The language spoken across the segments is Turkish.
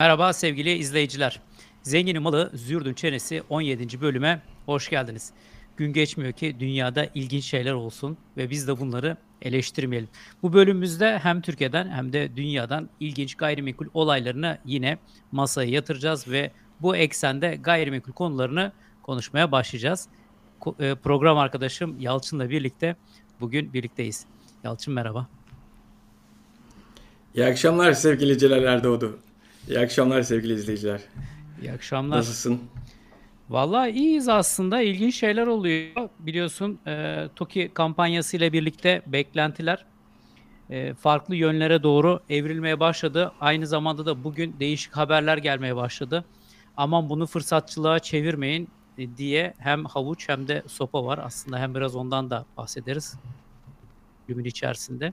Merhaba sevgili izleyiciler. Zenginin Malı Zürdün Çenesi 17. bölüme hoş geldiniz. Gün geçmiyor ki dünyada ilginç şeyler olsun ve biz de bunları eleştirmeyelim. Bu bölümümüzde hem Türkiye'den hem de dünyadan ilginç gayrimenkul olaylarını yine masaya yatıracağız ve bu eksende gayrimenkul konularını konuşmaya başlayacağız. E, Program arkadaşım Yalçın'la birlikte bugün birlikteyiz. Yalçın merhaba. İyi akşamlar sevgili Celal Erdoğdu. İyi akşamlar sevgili izleyiciler. İyi akşamlar. Nasılsın? Vallahi iyiyiz aslında. İlginç şeyler oluyor. Biliyorsun e, TOKİ kampanyası ile birlikte beklentiler e, farklı yönlere doğru evrilmeye başladı. Aynı zamanda da bugün değişik haberler gelmeye başladı. Aman bunu fırsatçılığa çevirmeyin e, diye hem havuç hem de sopa var. Aslında hem biraz ondan da bahsederiz bölümün içerisinde.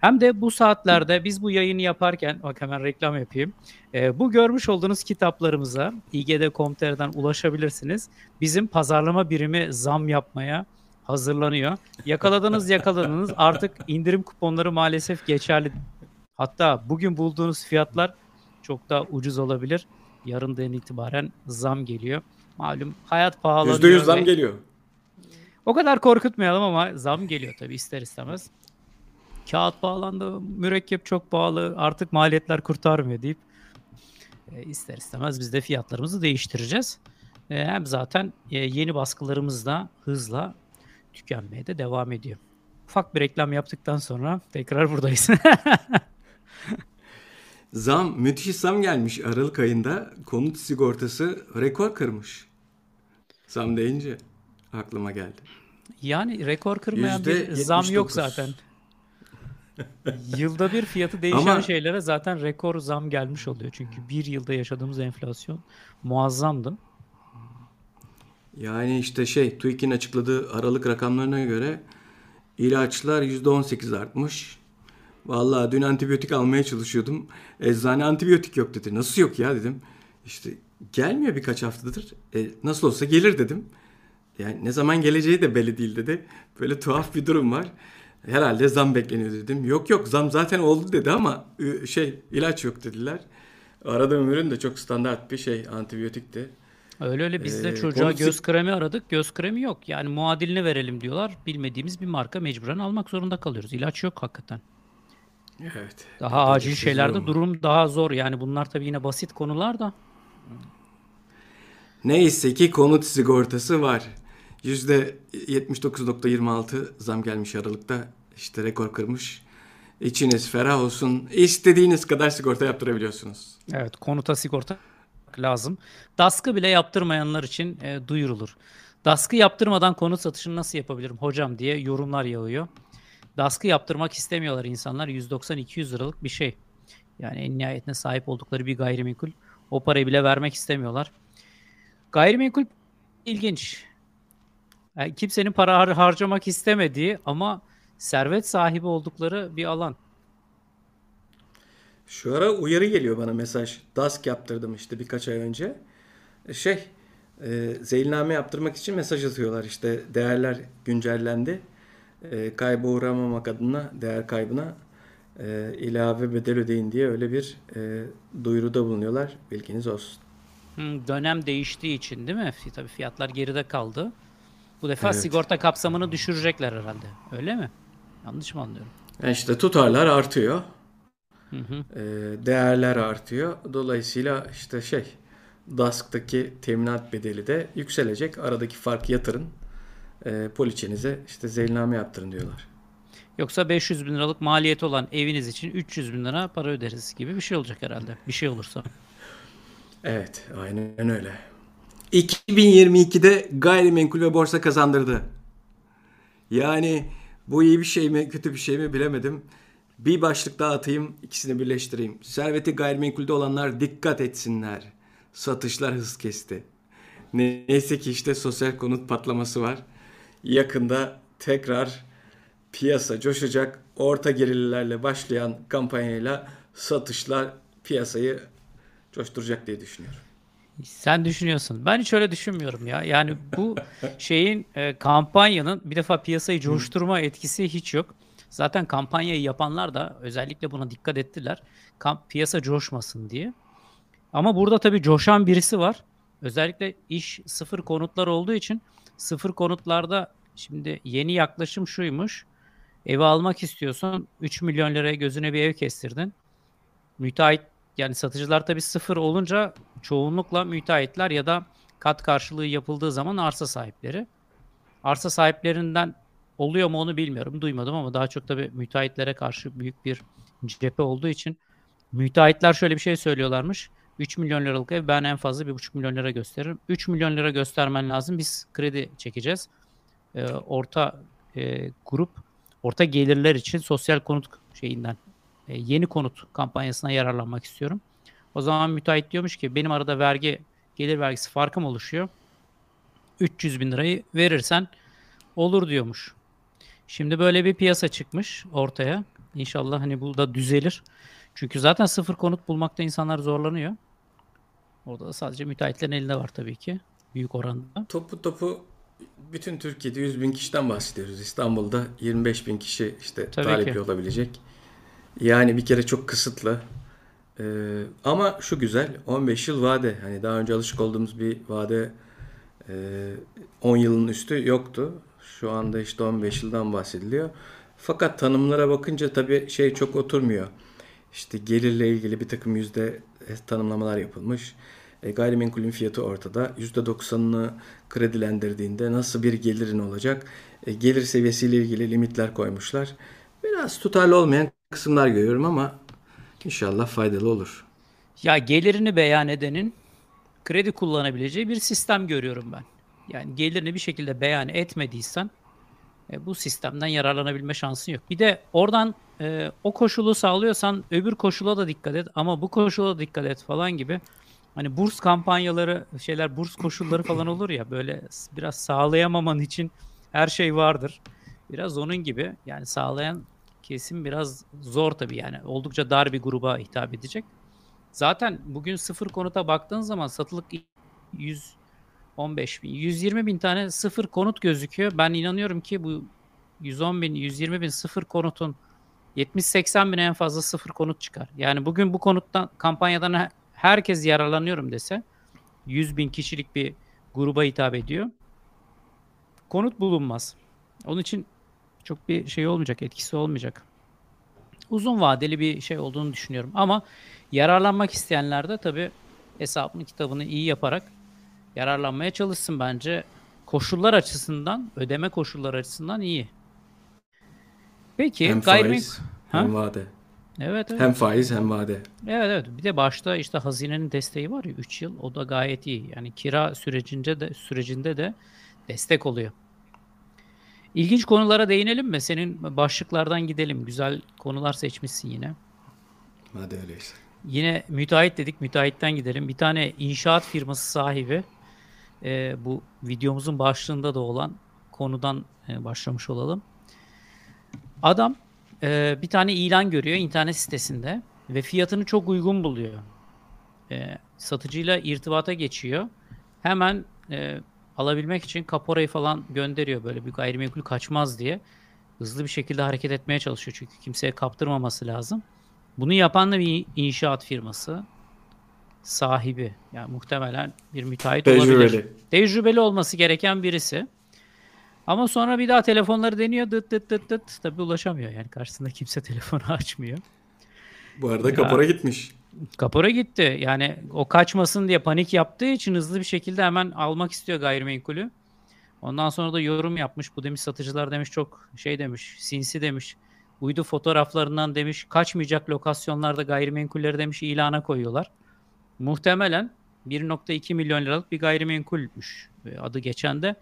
Hem de bu saatlerde biz bu yayını yaparken, bak hemen reklam yapayım. Ee, bu görmüş olduğunuz kitaplarımıza igd.com.tr'den ulaşabilirsiniz. Bizim pazarlama birimi zam yapmaya hazırlanıyor. Yakaladınız yakaladınız artık indirim kuponları maalesef geçerli. Hatta bugün bulduğunuz fiyatlar çok daha ucuz olabilir. Yarından itibaren zam geliyor. Malum hayat pahalanıyor. %100 zam ve- geliyor. o kadar korkutmayalım ama zam geliyor tabii ister istemez. Kağıt pahalandı, mürekkep çok pahalı, artık maliyetler kurtarmıyor deyip e, ister istemez biz de fiyatlarımızı değiştireceğiz. E, hem zaten e, yeni baskılarımız da hızla tükenmeye de devam ediyor. Ufak bir reklam yaptıktan sonra tekrar buradayız. Zam, müthiş zam gelmiş Aralık ayında. Konut sigortası rekor kırmış. Zam deyince aklıma geldi. yani rekor kırmayan bir Yüzde zam yok 79. zaten. Yılda bir fiyatı değişen Ama- şeylere zaten rekor zam gelmiş oluyor. Çünkü bir yılda yaşadığımız enflasyon muazzamdı. Yani işte şey, TÜİK'in açıkladığı Aralık rakamlarına göre ilaçlar %18 artmış. Vallahi dün antibiyotik almaya çalışıyordum. Eczane antibiyotik yok dedi. Nasıl yok ya dedim. İşte gelmiyor birkaç haftadır. E, nasıl olsa gelir dedim. Yani ne zaman geleceği de belli değil dedi. Böyle tuhaf bir durum var. Herhalde zam bekleniyor dedim. Yok yok zam zaten oldu dedi ama şey ilaç yok dediler. Aradığım ürün de çok standart bir şey antibiyotikti. Öyle öyle biz de Ee, çocuğa konu- göz kremi aradık. Göz kremi yok. Yani muadilini verelim diyorlar. Bilmediğimiz bir marka mecburen almak zorunda kalıyoruz. İlaç yok hakikaten. Evet. Daha acil bir şeylerde durum daha zor. Yani bunlar tabii yine basit konular da. Neyse ki konut sigortası var. %79.26 zam gelmiş Aralık'ta. İşte rekor kırmış. İçiniz ferah olsun. İstediğiniz kadar sigorta yaptırabiliyorsunuz. Evet, konuta sigorta lazım. DASK'ı bile yaptırmayanlar için e, duyurulur. DASK'ı yaptırmadan konut satışını nasıl yapabilirim hocam diye yorumlar yağıyor. DASK'ı yaptırmak istemiyorlar insanlar. 190-200 liralık bir şey. Yani en nihayetinde sahip oldukları bir gayrimenkul. O parayı bile vermek istemiyorlar. Gayrimenkul ilginç. Yani kimsenin para har- harcamak istemediği ama servet sahibi oldukları bir alan. Şu ara uyarı geliyor bana mesaj. DASK yaptırdım işte birkaç ay önce. E, Şey, e, zeyliname yaptırmak için mesaj atıyorlar işte değerler güncellendi. E, kayba uğramamak adına değer kaybına e, ilave bedel ödeyin diye öyle bir e, duyuruda bulunuyorlar. Bilginiz olsun. Hmm, dönem değiştiği için değil mi? Tabii fiyatlar geride kaldı. Bu defa Evet. sigorta kapsamını düşürecekler herhalde. Öyle mi? Yanlış mı anlıyorum? Yani işte tutarlar artıyor. Hı hı. e, değerler artıyor. Dolayısıyla işte şey DASK'taki teminat bedeli de yükselecek. Aradaki farkı yatırın. E, poliçenize işte zeyliname yaptırın diyorlar. Yoksa 500 bin liralık maliyeti olan eviniz için 300 bin lira para öderiz gibi bir şey olacak herhalde. Bir şey olursa. Evet, aynen öyle. 2022'de gayrimenkul ve borsa kazandırdı. Yani bu iyi bir şey mi, kötü bir şey mi bilemedim. Bir başlık daha atayım, ikisini birleştireyim. Serveti gayrimenkulde olanlar dikkat etsinler. Satışlar hız kesti. Neyse ki işte sosyal konut patlaması var. Yakında tekrar piyasa coşacak. Orta gelirlerle başlayan kampanyayla satışlar piyasayı coşturacak diye düşünüyorum. Sen düşünüyorsun. Ben hiç öyle düşünmüyorum ya. Yani bu şeyin e, kampanyanın bir defa piyasayı coşturma etkisi hiç yok. Zaten kampanyayı yapanlar da özellikle buna dikkat ettiler. Kamp, piyasa coşmasın diye. Ama burada tabii coşan birisi var. Özellikle iş sıfır konutlar olduğu için sıfır konutlarda şimdi yeni yaklaşım şuymuş. Evi almak istiyorsun. 3 milyon liraya gözüne bir ev kestirdin. Müteahhit yani satıcılar tabii sıfır olunca çoğunlukla müteahhitler ya da kat karşılığı yapıldığı zaman arsa sahipleri. Arsa sahiplerinden oluyor mu onu bilmiyorum. Duymadım ama daha çok tabii müteahhitlere karşı büyük bir cephe olduğu için müteahhitler şöyle bir şey söylüyorlarmış. 3 milyon liralık ev ben en fazla 1,5 milyon lira gösteririm. 3 milyon lira göstermen lazım. Biz kredi çekeceğiz. Ee, orta e, grup, orta gelirler için sosyal konut şeyinden e, yeni konut kampanyasına yararlanmak istiyorum. O zaman müteahhit diyormuş ki benim arada vergi gelir vergisi farkım oluşuyor. 300 bin lirayı verirsen olur diyormuş. Şimdi böyle bir piyasa çıkmış ortaya. İnşallah hani bu da düzelir. Çünkü zaten sıfır konut bulmakta insanlar zorlanıyor. Orada da sadece müteahhitlerin elinde var tabii ki. Büyük oranda. Topu topu bütün Türkiye'de 100 bin kişiden bahsediyoruz. İstanbul'da 25 bin kişi işte Tabii talipli ki. olabilecek. Yani bir kere çok kısıtlı. Ee, ama şu güzel 15 yıl vade. Hani daha önce alışık olduğumuz bir vade e, 10 yılın üstü yoktu. Şu anda işte 15 yıldan bahsediliyor. Fakat tanımlara bakınca tabii şey çok oturmuyor. İşte gelirle ilgili bir takım yüzde tanımlamalar yapılmış. E, gayrimenkulün fiyatı ortada. %90'ını kredilendirdiğinde nasıl bir gelirin olacak? E, gelir seviyesiyle ilgili limitler koymuşlar. Biraz tutarlı olmayan kısımlar görüyorum ama inşallah faydalı olur. Ya gelirini beyan edenin kredi kullanabileceği bir sistem görüyorum ben. Yani gelirini bir şekilde beyan etmediysen e, bu sistemden yararlanabilme şansın yok. Bir de oradan e, o koşulu sağlıyorsan öbür koşula da dikkat et ama bu koşula da dikkat et falan gibi. Hani burs kampanyaları şeyler burs koşulları falan olur ya böyle biraz sağlayamaman için her şey vardır. Biraz onun gibi yani sağlayan kesim biraz zor tabii yani oldukça dar bir gruba hitap edecek. Zaten bugün sıfır konuta baktığın zaman satılık 115 bin, 120 bin tane sıfır konut gözüküyor. Ben inanıyorum ki bu 110 bin, 120 bin sıfır konutun 70-80 bin en fazla sıfır konut çıkar. Yani bugün bu konuttan kampanyadan he- herkes yararlanıyorum dese 100 bin kişilik bir gruba hitap ediyor. Konut bulunmaz. Onun için çok bir şey olmayacak, etkisi olmayacak. Uzun vadeli bir şey olduğunu düşünüyorum. Ama yararlanmak isteyenler de tabii hesabını kitabını iyi yaparak yararlanmaya çalışsın bence. Koşullar açısından, ödeme koşulları açısından iyi. Peki Hem gayrimenkul... faiz Ha? hem vade. Evet, evet. Hem faiz hem vade. Evet evet. Bir de başta işte hazinenin desteği var ya 3 yıl o da gayet iyi. Yani kira sürecinde de sürecinde de destek oluyor. İlginç konulara değinelim mi? Senin başlıklardan gidelim. Güzel konular seçmişsin yine. Hadi öyleyse. Yine müteahhit dedik. Müteahhitten gidelim. Bir tane inşaat firması sahibi e, bu videomuzun başlığında da olan konudan e, başlamış olalım. Adam e, bir tane ilan görüyor internet sitesinde ve fiyatını çok uygun buluyor. E, satıcıyla irtibata geçiyor. Hemen e, alabilmek için kaporayı falan gönderiyor böyle bir gayrimenkul kaçmaz diye. Hızlı bir şekilde hareket etmeye çalışıyor çünkü kimseye kaptırmaması lazım. Bunu yapan da bir inşaat firması sahibi. Yani muhtemelen bir müteahhit olabilir. Tecrübeli. Tecrübeli olması gereken birisi. Ama sonra bir daha telefonları deniyor dıt dıt dıt dıt. Tabii ulaşamıyor yani karşısında kimse telefonu açmıyor. Bu arada Ya. kapora gitmiş. Kapora gitti. Yani o kaçmasın diye panik yaptığı için hızlı bir şekilde hemen almak istiyor gayrimenkulü. Ondan sonra da yorum yapmış. Bu demiş satıcılar demiş çok şey demiş. Sinsi demiş. Uydu fotoğraflarından demiş kaçmayacak lokasyonlarda gayrimenkulleri demiş ilana koyuyorlar. Muhtemelen 1.2 milyon liralık bir gayrimenkulmüş adı geçen de.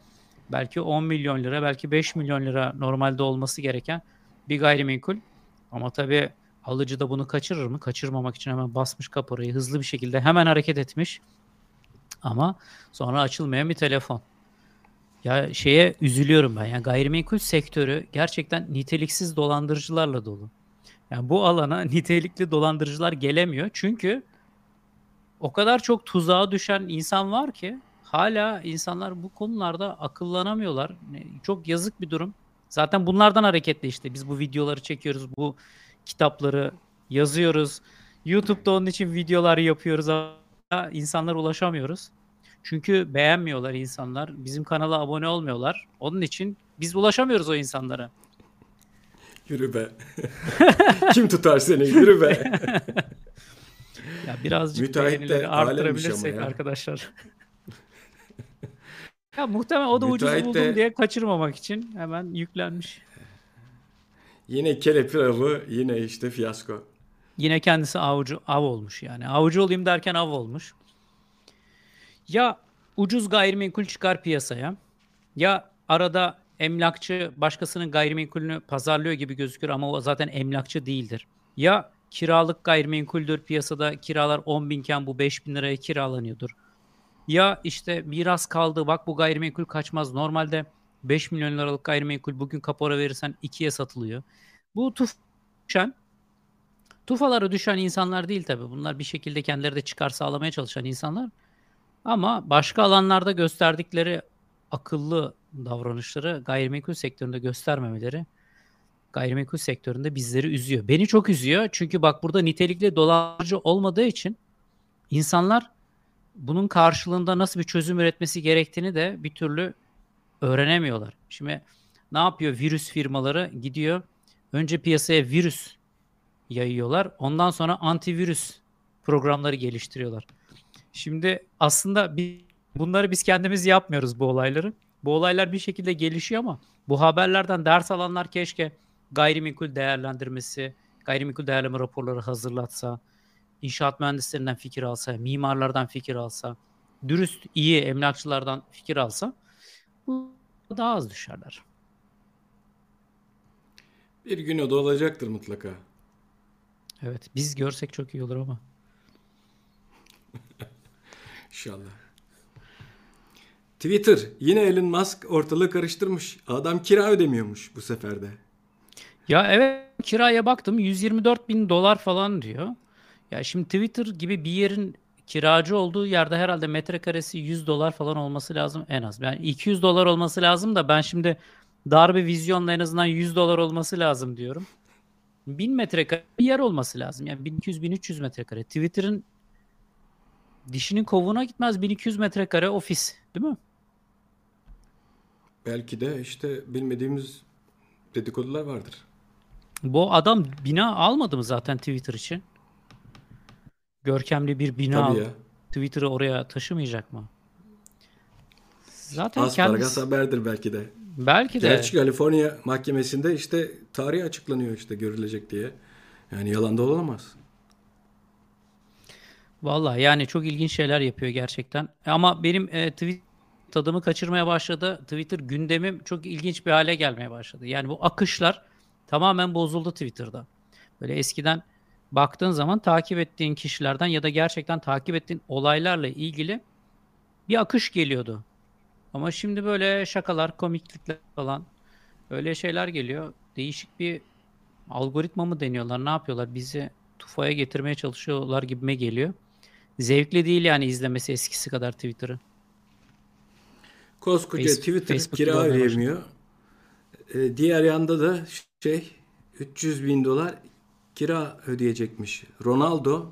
Belki 10 milyon lira, belki 5 milyon lira normalde olması gereken bir gayrimenkul. Ama tabii alıcı da bunu kaçırır mı? Kaçırmamak için hemen basmış kaporayı hızlı bir şekilde hemen hareket etmiş. Ama sonra açılmayan bir telefon. Ya şeye üzülüyorum ben. Yani gayrimenkul sektörü gerçekten niteliksiz dolandırıcılarla dolu. Yani bu alana nitelikli dolandırıcılar gelemiyor. Çünkü o kadar çok tuzağa düşen insan var ki hala insanlar bu konularda akıllanamıyorlar. Çok yazık bir durum. Zaten bunlardan hareketle işte biz bu videoları çekiyoruz, bu kitapları yazıyoruz. YouTube'da onun için videolar yapıyoruz. insanlara ulaşamıyoruz. Çünkü beğenmiyorlar insanlar. Bizim kanala abone olmuyorlar. Onun için biz ulaşamıyoruz o insanlara. Yürü be. Kim tutar seni? Yürü be. Ya birazcık Müteahhit beğenileri arttırabilirsek ama arkadaşlar. ya muhtemelen o da ucuz Müteahhit buldum de- diye kaçırmamak için hemen yüklenmiş. Yine kelepir avı, yine işte fiyasko. Yine kendisi avcı av olmuş yani. Avcı olayım derken av olmuş. Ya ucuz gayrimenkul çıkar piyasaya ya arada emlakçı başkasının gayrimenkulünü pazarlıyor gibi gözükür ama o zaten emlakçı değildir. Ya kiralık gayrimenkuldür piyasada kiralar 10 binken bu 5 bin liraya kiralanıyordur. Ya işte miras kaldı bak bu gayrimenkul kaçmaz. Normalde 5 milyon liralık gayrimenkul bugün kapora verirsen 2'ye satılıyor. Bu tuf düşen tufalara düşen insanlar değil tabii. Bunlar bir şekilde kendileri de çıkar sağlamaya çalışan insanlar. Ama başka alanlarda gösterdikleri akıllı davranışları gayrimenkul sektöründe göstermemeleri gayrimenkul sektöründe bizleri üzüyor. Beni çok üzüyor. Çünkü bak burada nitelikli dolandırıcı olmadığı için insanlar bunun karşılığında nasıl bir çözüm üretmesi gerektiğini de bir türlü öğrenemiyorlar. Şimdi ne yapıyor virüs firmaları? Gidiyor önce piyasaya virüs yayıyorlar. Ondan sonra antivirüs programları geliştiriyorlar. Şimdi aslında bi- bunları biz kendimiz yapmıyoruz bu olayları. Bu olaylar bir şekilde gelişiyor ama bu haberlerden ders alanlar keşke gayrimenkul değerlendirmesi, gayrimenkul değerleme raporları hazırlatsa, inşaat mühendislerinden fikir alsa, mimarlardan fikir alsa, dürüst, iyi emlakçılardan fikir alsa bu daha az düşerler. Bir gün o da olacaktır mutlaka. Evet, biz görsek çok iyi olur ama. İnşallah. Twitter. Yine Elon Musk ortalığı karıştırmış. Adam kira ödemiyormuş bu sefer de. Ya evet kiraya baktım 124 bin dolar falan diyor. Ya şimdi Twitter gibi bir yerin kiracı olduğu yerde herhalde metrekaresi 100 dolar falan olması lazım en az. Yani 200 dolar olması lazım da ben şimdi dar bir vizyonla en azından 100 dolar olması lazım diyorum. 1000 metrekare bir yer olması lazım. Yani 1200-1300 metrekare. Twitter'ın dişinin kovuğuna gitmez 1200 metrekare ofis değil mi? Belki de işte bilmediğimiz dedikodular vardır. Bu adam bina almadı mı zaten Twitter için? Görkemli bir bina Tabii aldı. ya. Twitter'ı oraya taşımayacak mı? Zaten Az kendisi haberdir belki de. belki de Gerçi Kaliforniya mahkemesinde işte tarih açıklanıyor işte görülecek diye. Yani yalan da olamaz. vallahi yani çok ilginç şeyler yapıyor gerçekten. Ama benim e, tweet tadımı kaçırmaya başladı. Twitter gündemim çok ilginç bir hale gelmeye başladı. Yani bu akışlar tamamen bozuldu Twitter'da. Böyle eskiden baktığın zaman takip ettiğin kişilerden ya da gerçekten takip ettiğin olaylarla ilgili bir akış geliyordu. Ama şimdi böyle şakalar, komiklikler falan öyle şeyler geliyor. Değişik bir algoritma mı deniyorlar, ne yapıyorlar? Bizi tufaya getirmeye çalışıyorlar gibime geliyor. Zevkli değil yani izlemesi eskisi kadar Twitter'ı. Koskoca Face- Twitter Facebook kira ödeyemiyor. Ee, diğer yanda da şey 300 bin dolar kira ödeyecekmiş. Ronaldo,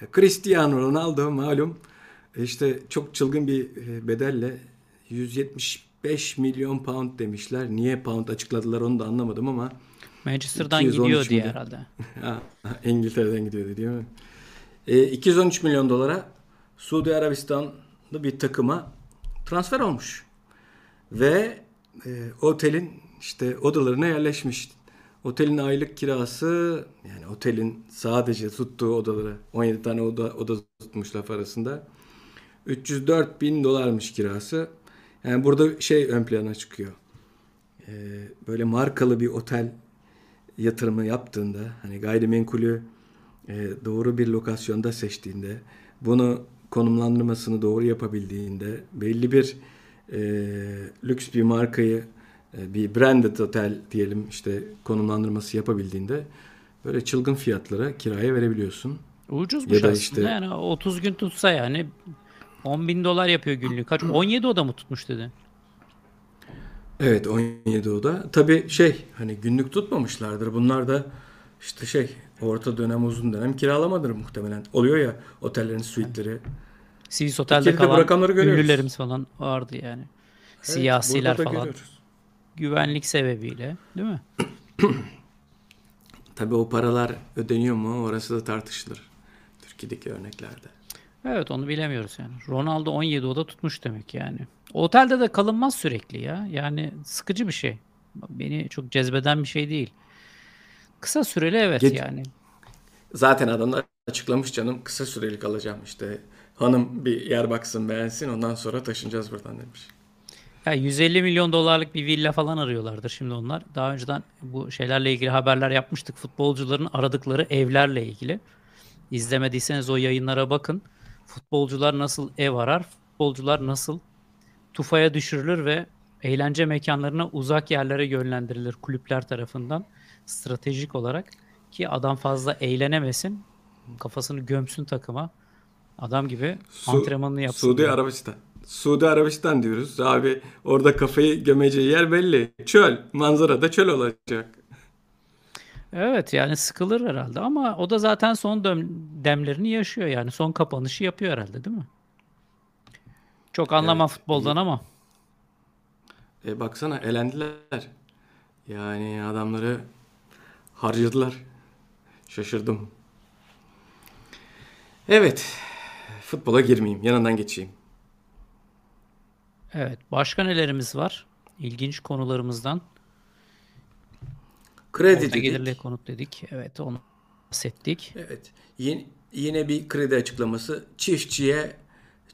e, Cristiano Ronaldo malum e, işte çok çılgın bir e, bedelle 175 milyon pound demişler. Niye pound açıkladılar onu da anlamadım ama Manchester'dan 213 gidiyor diye herhalde. Ha, İngiltere'den gidiyordu değil mi? E, 213 milyon dolara Suudi Arabistan'da bir takıma transfer olmuş. Ve e, otelin işte odalarına yerleşmiş. Otelin aylık kirası yani otelin sadece tuttuğu odaları 17 tane oda, oda tutmuş laf arasında. 304 bin dolarmış kirası. Yani burada şey ön plana çıkıyor. E, böyle markalı bir otel yatırımı yaptığında hani gayrimenkulü e, doğru bir lokasyonda seçtiğinde bunu konumlandırmasını doğru yapabildiğinde belli bir e, lüks bir markayı bir branded otel diyelim işte konumlandırması yapabildiğinde böyle çılgın fiyatlara kiraya verebiliyorsun. Ucuzmuş Ya da aslında işte- yani 30 gün tutsa yani 10 bin dolar yapıyor günlük. Kaç? 17 oda mı tutmuş dedi. Evet 17 oda. Tabii şey hani günlük tutmamışlardır. Bunlar da işte şey orta dönem uzun dönem kiralamadır muhtemelen. Oluyor ya otellerin suiteleri. Swiss Otel'de Türkiye'de de bu kalan ünlülerimiz falan vardı yani. Evet, Siyasiler falan. görüyoruz. Güvenlik sebebiyle değil mi? Tabii o paralar ödeniyor mu orası da tartışılır. Türkiye'deki örneklerde. Evet onu bilemiyoruz yani. Ronaldo 17 oda tutmuş demek yani. Otelde de kalınmaz sürekli ya. Yani sıkıcı bir şey. Beni çok cezbeden bir şey değil. Kısa süreli evet Geç- yani. Zaten adamlar açıklamış canım kısa süreli kalacağım işte. Hanım bir yer baksın beğensin ondan sonra taşınacağız buradan demiş. Ya 150 milyon dolarlık bir villa falan arıyorlardır şimdi onlar. Daha önceden bu şeylerle ilgili haberler yapmıştık. Futbolcuların aradıkları evlerle ilgili. İzlemediyseniz o yayınlara bakın. Futbolcular nasıl ev arar? Futbolcular nasıl tufaya düşürülür ve eğlence mekanlarına uzak yerlere yönlendirilir kulüpler tarafından stratejik olarak ki adam fazla eğlenemesin. Kafasını gömsün takıma. Adam gibi Su- antrenmanını yapsın. Suudi. Arabistan. Suudi Arabistan diyoruz. Abi orada kafayı gömeceği yer belli. Çöl. Manzara da çöl olacak. Evet yani sıkılır herhalde ama o da zaten son demlerini yaşıyor yani son kapanışı yapıyor herhalde değil mi? Çok anlamam Evet, futboldan ama E baksana elendiler. Yani adamları harcadılar. Şaşırdım. Evet. Futbola girmeyeyim. Yanından geçeyim. Evet başka nelerimiz var? İlginç konularımızdan. Kredi Orta dedik. gelirli konut dedik. Evet onu bahsettik. Evet. Yine, yine bir kredi açıklaması. Çiftçiye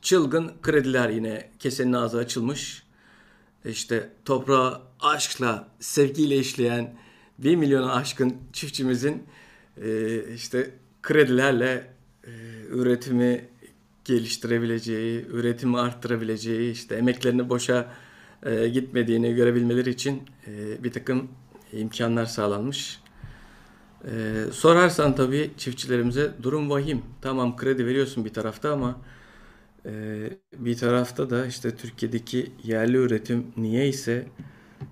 çılgın krediler yine kesenin ağzı açılmış. İşte toprağı aşkla, sevgiyle işleyen 1 milyona aşkın çiftçimizin e, işte kredilerle e, üretimi geliştirebileceği, üretimi arttırabileceği, işte emeklerini boşa e, gitmediğini görebilmeleri için e, bir takım imkanlar sağlanmış. Ee, sorarsan tabii çiftçilerimize durum vahim. Tamam kredi veriyorsun bir tarafta ama e, bir tarafta da işte Türkiye'deki yerli üretim niye ise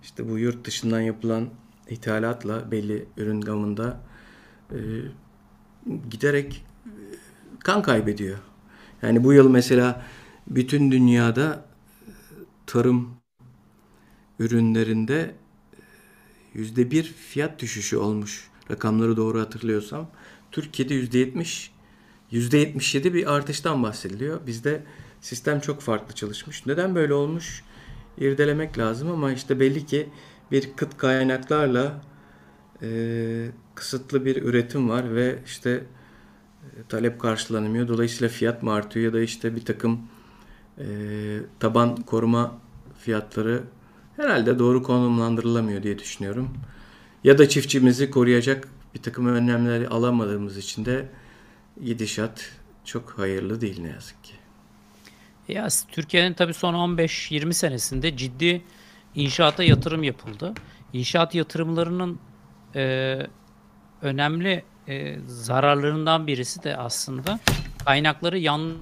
işte bu yurt dışından yapılan ithalatla belli ürün gamında e, giderek e, kan kaybediyor. Yani bu yıl mesela bütün dünyada e, tarım ürünlerinde yüzde bir fiyat düşüşü olmuş. Rakamları doğru hatırlıyorsam. Türkiye'de yüzde yetmiş, yüzde yetmiş yedi bir artıştan bahsediliyor. Bizde sistem çok farklı çalışmış. Neden böyle olmuş? İrdelemek lazım ama işte belli ki bir kıt kaynaklarla e, kısıtlı bir üretim var ve işte e, talep karşılanamıyor. Dolayısıyla fiyat mı artıyor ya da işte bir takım e, taban koruma fiyatları herhalde doğru konumlandırılamıyor diye düşünüyorum. Ya da çiftçimizi koruyacak bir takım önlemleri alamadığımız için de gidişat çok hayırlı değil ne yazık ki. Ya Türkiye'nin tabii son 15-20 senesinde ciddi inşaata yatırım yapıldı. İnşaat yatırımlarının e, önemli e, zararlarından birisi de aslında kaynakları yan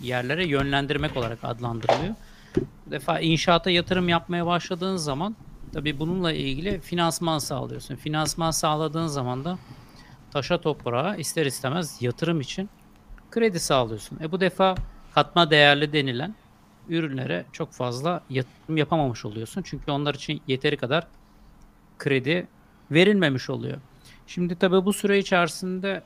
yerlere yönlendirmek olarak adlandırılıyor. Bu defa inşaata yatırım yapmaya başladığın zaman tabii bununla ilgili finansman sağlıyorsun. Finansman sağladığın zaman da taşa toprağa ister istemez yatırım için kredi sağlıyorsun. E bu defa katma değerli denilen ürünlere çok fazla yatırım yapamamış oluyorsun. Çünkü onlar için yeteri kadar kredi verilmemiş oluyor. Şimdi tabii bu süre içerisinde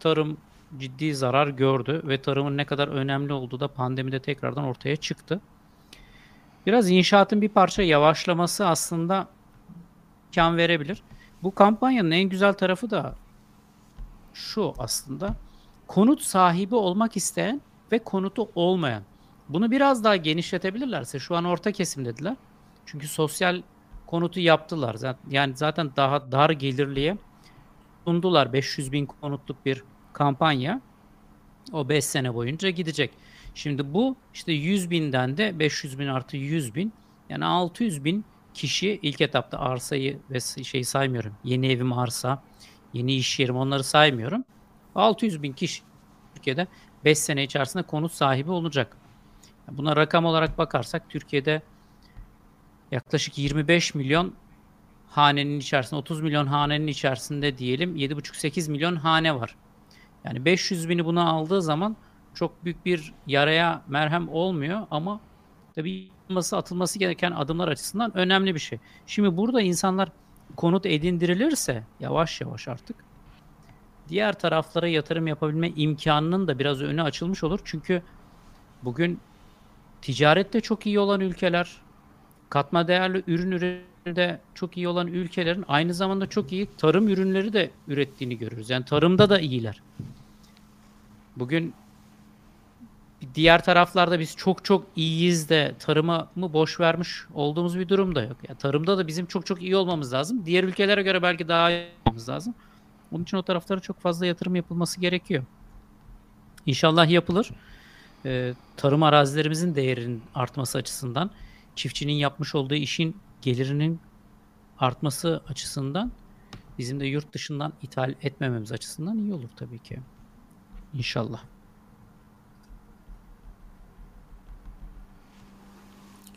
tarım ciddi zarar gördü ve tarımın ne kadar önemli olduğu da pandemide tekrardan ortaya çıktı. Biraz inşaatın bir parça yavaşlaması aslında imkan verebilir. Bu kampanyanın en güzel tarafı da şu aslında. Konut sahibi olmak isteyen ve konutu olmayan. Bunu biraz daha genişletebilirlerse şu an orta kesim dediler. Çünkü sosyal konutu yaptılar. Yani zaten daha dar gelirliye sundular 500 bin konutluk bir kampanya. O 5 sene boyunca gidecek. Şimdi bu işte 100 binden de 500 bin artı 100 bin yani 600 bin kişi ilk etapta arsayı ve şeyi saymıyorum. Yeni evim arsa, yeni iş yerim onları saymıyorum. 600 bin kişi Türkiye'de 5 sene içerisinde konut sahibi olacak. Buna rakam olarak bakarsak Türkiye'de yaklaşık 25 milyon hanenin içerisinde 30 milyon hanenin içerisinde diyelim 7,5-8 milyon hane var. Yani 500 bini buna aldığı zaman çok büyük bir yaraya merhem olmuyor ama tabii atılması, gereken adımlar açısından önemli bir şey. Şimdi burada insanlar konut edindirilirse yavaş yavaş artık diğer taraflara yatırım yapabilme imkanının da biraz önü açılmış olur. Çünkü bugün ticarette çok iyi olan ülkeler, katma değerli ürün üretiminde çok iyi olan ülkelerin aynı zamanda çok iyi tarım ürünleri de ürettiğini görüyoruz. Yani tarımda da iyiler. Bugün diğer taraflarda biz çok çok iyiyiz de tarıma mı boş vermiş olduğumuz bir durum da yok. Yani tarımda da bizim çok çok iyi olmamız lazım. Diğer ülkelere göre belki daha iyi olmamız lazım. Onun için o taraflara çok fazla yatırım yapılması gerekiyor. İnşallah yapılır. Ee, tarım arazilerimizin değerinin artması açısından, çiftçinin yapmış olduğu işin gelirinin artması açısından, bizim de yurt dışından ithal etmememiz açısından iyi olur tabii ki. İnşallah.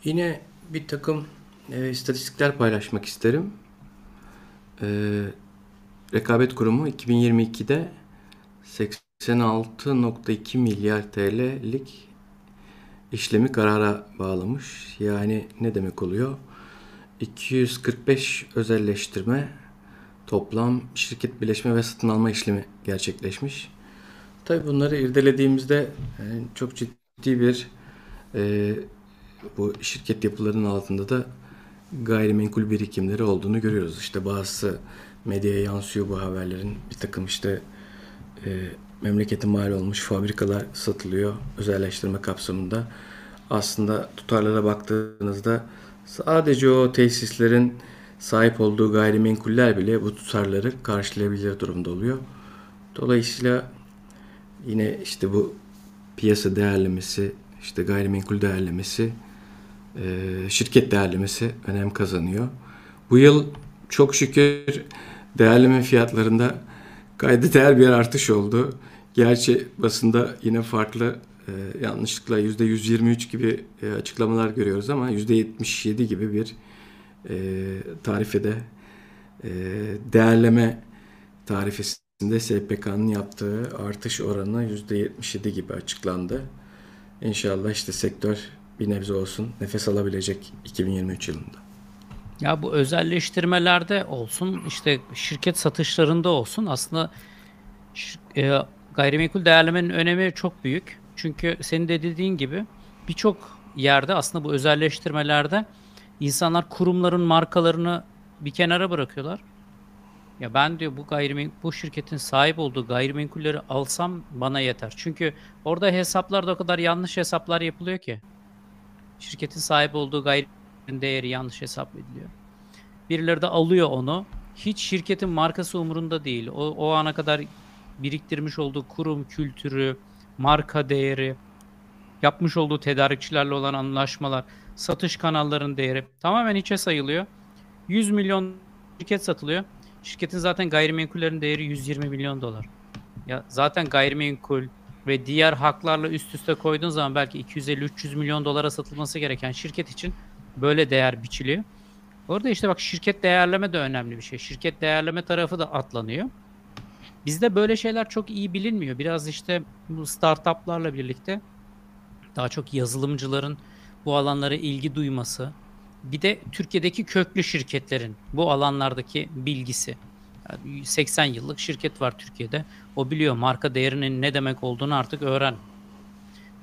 Yine bir takım e, istatistikler paylaşmak isterim. E, Rekabet Kurumu 2022'de 86.2 milyar TL'lik işlemi karara bağlamış. Yani ne demek oluyor? 245 özelleştirme, toplam şirket birleşme ve satın alma işlemi gerçekleşmiş. Tabii bunları irdelediğimizde yani çok ciddi bir e, bu şirket yapılarının altında da gayrimenkul birikimleri olduğunu görüyoruz. İşte bazısı medyaya yansıyor bu haberlerin. Bir takım işte e, memlekete mal olmuş fabrikalar satılıyor özelleştirme kapsamında. Aslında tutarlara baktığınızda sadece o tesislerin sahip olduğu gayrimenkuller bile bu tutarları karşılayabilir durumda oluyor. Dolayısıyla yine işte bu piyasa değerlemesi, işte gayrimenkul değerlemesi, e, şirket değerlemesi önem kazanıyor. Bu yıl çok şükür değerleme fiyatlarında kayda değer bir artış oldu. Gerçi basında yine farklı e, yanlışlıkla %123 gibi e, açıklamalar görüyoruz ama %77 gibi bir e, tarifede e, değerleme tarifesinde SPK'nın yaptığı artış oranı %77 gibi açıklandı. İnşallah işte sektör bir nebze olsun nefes alabilecek 2023 yılında. Ya bu özelleştirmelerde olsun, işte şirket satışlarında olsun aslında e, gayrimenkul değerlemenin önemi çok büyük. Çünkü senin de dediğin gibi birçok yerde aslında bu özelleştirmelerde insanlar kurumların markalarını bir kenara bırakıyorlar. Ya ben diyor bu gayrimenkul bu şirketin sahip olduğu gayrimenkulleri alsam bana yeter. Çünkü orada hesaplarda o kadar yanlış hesaplar yapılıyor ki. Şirketin sahip olduğu gayrimenkulün değeri yanlış hesap ediliyor. Birileri de alıyor onu. Hiç şirketin markası umurunda değil. O, o ana kadar biriktirmiş olduğu kurum kültürü, marka değeri, yapmış olduğu tedarikçilerle olan anlaşmalar, satış kanallarının değeri tamamen içe sayılıyor. 100 milyon şirket satılıyor. Şirketin zaten gayrimenkullerin değeri 120 milyon dolar. Ya zaten gayrimenkul ve diğer haklarla üst üste koyduğun zaman belki 250-300 milyon dolara satılması gereken şirket için böyle değer biçiliyor. Orada işte bak şirket değerleme de önemli bir şey. Şirket değerleme tarafı da atlanıyor. Bizde böyle şeyler çok iyi bilinmiyor. Biraz işte bu startuplarla birlikte daha çok yazılımcıların bu alanlara ilgi duyması. Bir de Türkiye'deki köklü şirketlerin bu alanlardaki bilgisi. Yani 80 yıllık şirket var Türkiye'de. O biliyor marka değerinin ne demek olduğunu artık öğren.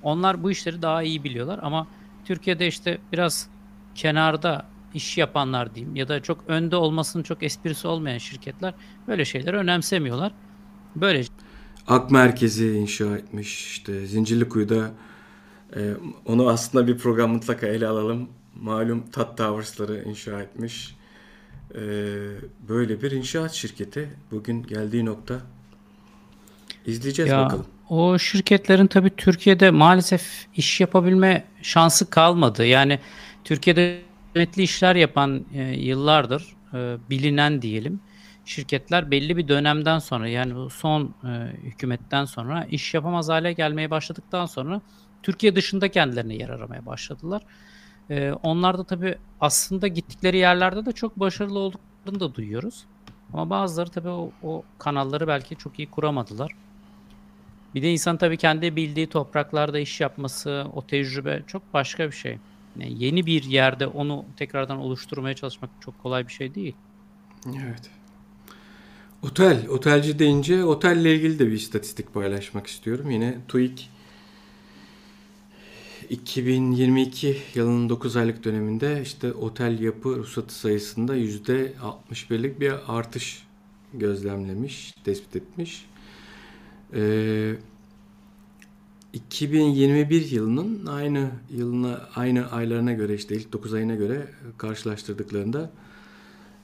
Onlar bu işleri daha iyi biliyorlar ama Türkiye'de işte biraz kenarda iş yapanlar diyeyim ya da çok önde olmasının çok esprisi olmayan şirketler böyle şeyleri önemsemiyorlar. Böyle Ak merkezi inşa etmiş. İşte Zincirlikuyu'da e, onu aslında bir program mutlaka ele alalım. Malum Tat Towers'ları inşa etmiş. E, böyle bir inşaat şirketi bugün geldiği nokta izleyeceğiz ya, bakalım. O şirketlerin tabii Türkiye'de maalesef iş yapabilme şansı kalmadı. Yani Türkiye'de hizmetli işler yapan e, yıllardır e, bilinen diyelim şirketler belli bir dönemden sonra yani bu son e, hükümetten sonra iş yapamaz hale gelmeye başladıktan sonra Türkiye dışında kendilerine yer aramaya başladılar. E, onlar da tabii aslında gittikleri yerlerde de çok başarılı olduk da duyuyoruz. Ama bazıları tabii o, o kanalları belki çok iyi kuramadılar. Bir de insan tabii kendi bildiği topraklarda iş yapması, o tecrübe çok başka bir şey. Yani yeni bir yerde onu tekrardan oluşturmaya çalışmak çok kolay bir şey değil. Evet. Otel, otelci deyince otelle ilgili de bir istatistik paylaşmak istiyorum. Yine TÜİK 2022 yılının 9 aylık döneminde işte otel yapı ruhsatı sayısında %61'lik bir artış gözlemlemiş, tespit etmiş. Ee, 2021 yılının aynı yılına aynı aylarına göre işte ilk 9 ayına göre karşılaştırdıklarında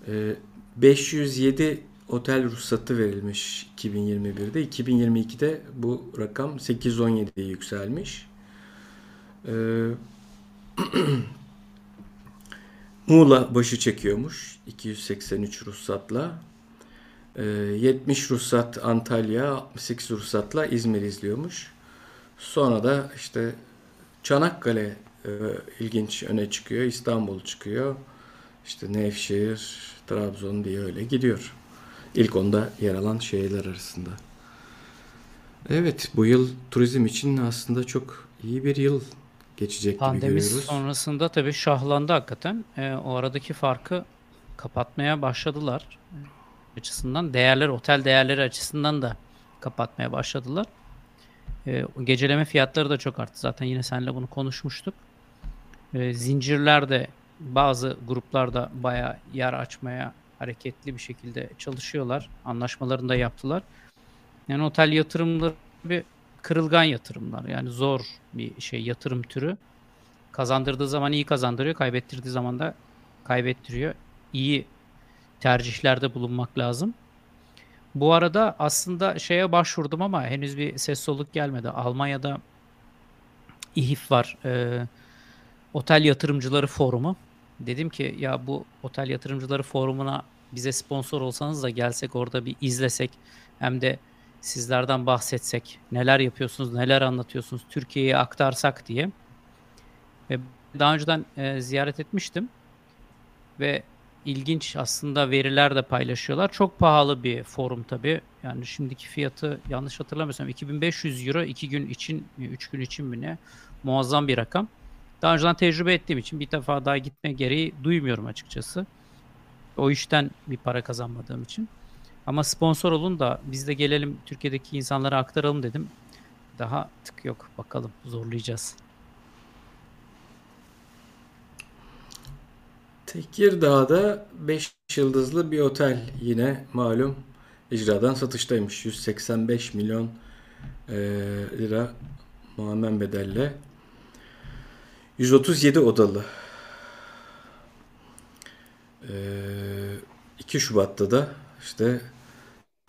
e, 507 otel ruhsatı verilmiş 2021'de. 2022'de bu rakam 817'ye yükselmiş. Ee, Muğla başı çekiyormuş 283 ruhsatla. Ee, 70 ruhsat Antalya, 68 ruhsatla İzmir izliyormuş. Sonra da işte Çanakkale e, ilginç öne çıkıyor, İstanbul çıkıyor. İşte Nevşehir, Trabzon diye öyle gidiyor. İlk onda yer alan şehirler arasında. Evet, bu yıl turizm için aslında çok iyi bir yıl geçecek gibi Pandemi görüyoruz. sonrasında tabii şahlandı hakikaten. Ee, o aradaki farkı kapatmaya başladılar. Açısından değerler, otel değerleri açısından da kapatmaya başladılar. O geceleme fiyatları da çok arttı. Zaten yine seninle bunu konuşmuştuk. Ee, zincirler de bazı gruplarda bayağı yer açmaya hareketli bir şekilde çalışıyorlar. Anlaşmalarını da yaptılar. Yani otel yatırımları bir kırılgan yatırımlar. Yani zor bir şey yatırım türü. Kazandırdığı zaman iyi kazandırıyor, kaybettirdiği zaman da kaybettiriyor. İyi tercihlerde bulunmak lazım. Bu arada aslında şeye başvurdum ama henüz bir ses soluk gelmedi. Almanya'da İHİF var. Ee, Otel Yatırımcıları Forumu. Dedim ki ya bu Otel Yatırımcıları Forumu'na bize sponsor olsanız da gelsek orada bir izlesek. Hem de sizlerden bahsetsek. Neler yapıyorsunuz, neler anlatıyorsunuz, Türkiye'ye aktarsak diye. Ve daha önceden e, ziyaret etmiştim. Ve ilginç aslında veriler de paylaşıyorlar. Çok pahalı bir forum tabii. Yani şimdiki fiyatı yanlış hatırlamıyorsam 2500 euro 2 gün için, 3 gün için mi ne? Muazzam bir rakam. Daha önceden tecrübe ettiğim için bir defa daha gitme gereği duymuyorum açıkçası. O işten bir para kazanmadığım için. Ama sponsor olun da biz de gelelim Türkiye'deki insanlara aktaralım dedim. Daha tık yok. Bakalım zorlayacağız. Tekirdağ'da 5 yıldızlı bir otel yine malum icradan satıştaymış. 185 milyon e, lira muammen bedelle. 137 odalı. E, 2 Şubat'ta da işte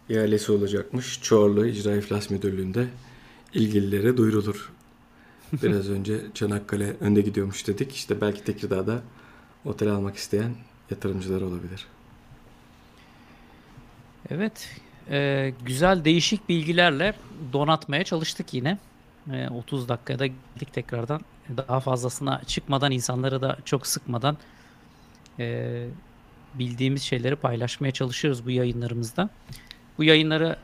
ihalesi olacakmış. Çorlu İcra İflas Müdürlüğü'nde ilgililere duyurulur. Biraz önce Çanakkale önde gidiyormuş dedik. İşte belki Tekirdağ'da otel almak isteyen yatırımcılar olabilir. Evet. e, güzel değişik bilgilerle donatmaya çalıştık yine. E, 30 dakikada gittik tekrardan. Daha fazlasına çıkmadan insanları da çok sıkmadan e, bildiğimiz şeyleri paylaşmaya çalışıyoruz bu yayınlarımızda. Bu yayınları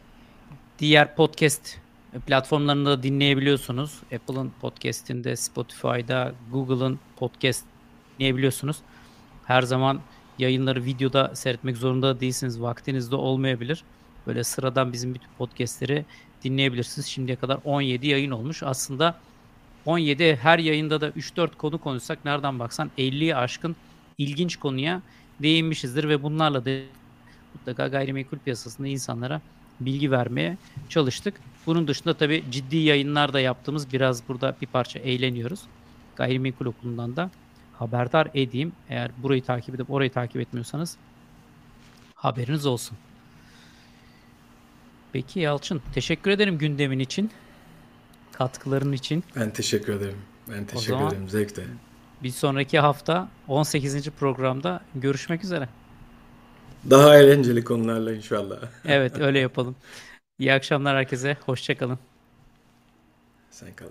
diğer podcast platformlarında da dinleyebiliyorsunuz. Apple'ın podcast'inde, Spotify'da, Google'ın podcast dinleyebiliyorsunuz. Her zaman yayınları videoda seyretmek zorunda değilsiniz. Vaktiniz de olmayabilir. Böyle sıradan bizim bütün podcast'leri dinleyebilirsiniz. Şimdiye kadar 17 yayın olmuş. Aslında 17 her yayında da 3-4 konu konuşsak nereden baksan 50'ye aşkın ilginç konuya değinmişizdir ve bunlarla da mutlaka gayrimenkul piyasasında insanlara bilgi vermeye çalıştık. Bunun dışında tabii ciddi yayınlar da yaptığımız biraz burada bir parça eğleniyoruz. Gayrimenkul okulundan da haberdar edeyim. Eğer burayı takip edip orayı takip etmiyorsanız haberiniz olsun. Peki Yalçın teşekkür ederim gündemin için. Katkıların için. Ben teşekkür ederim. Ben teşekkür zaman- ederim. Zevkle. Bir sonraki hafta 18. programda görüşmek üzere. Daha eğlenceli konularla inşallah. Evet öyle yapalım. İyi akşamlar herkese. Hoşçakalın. Sen kal.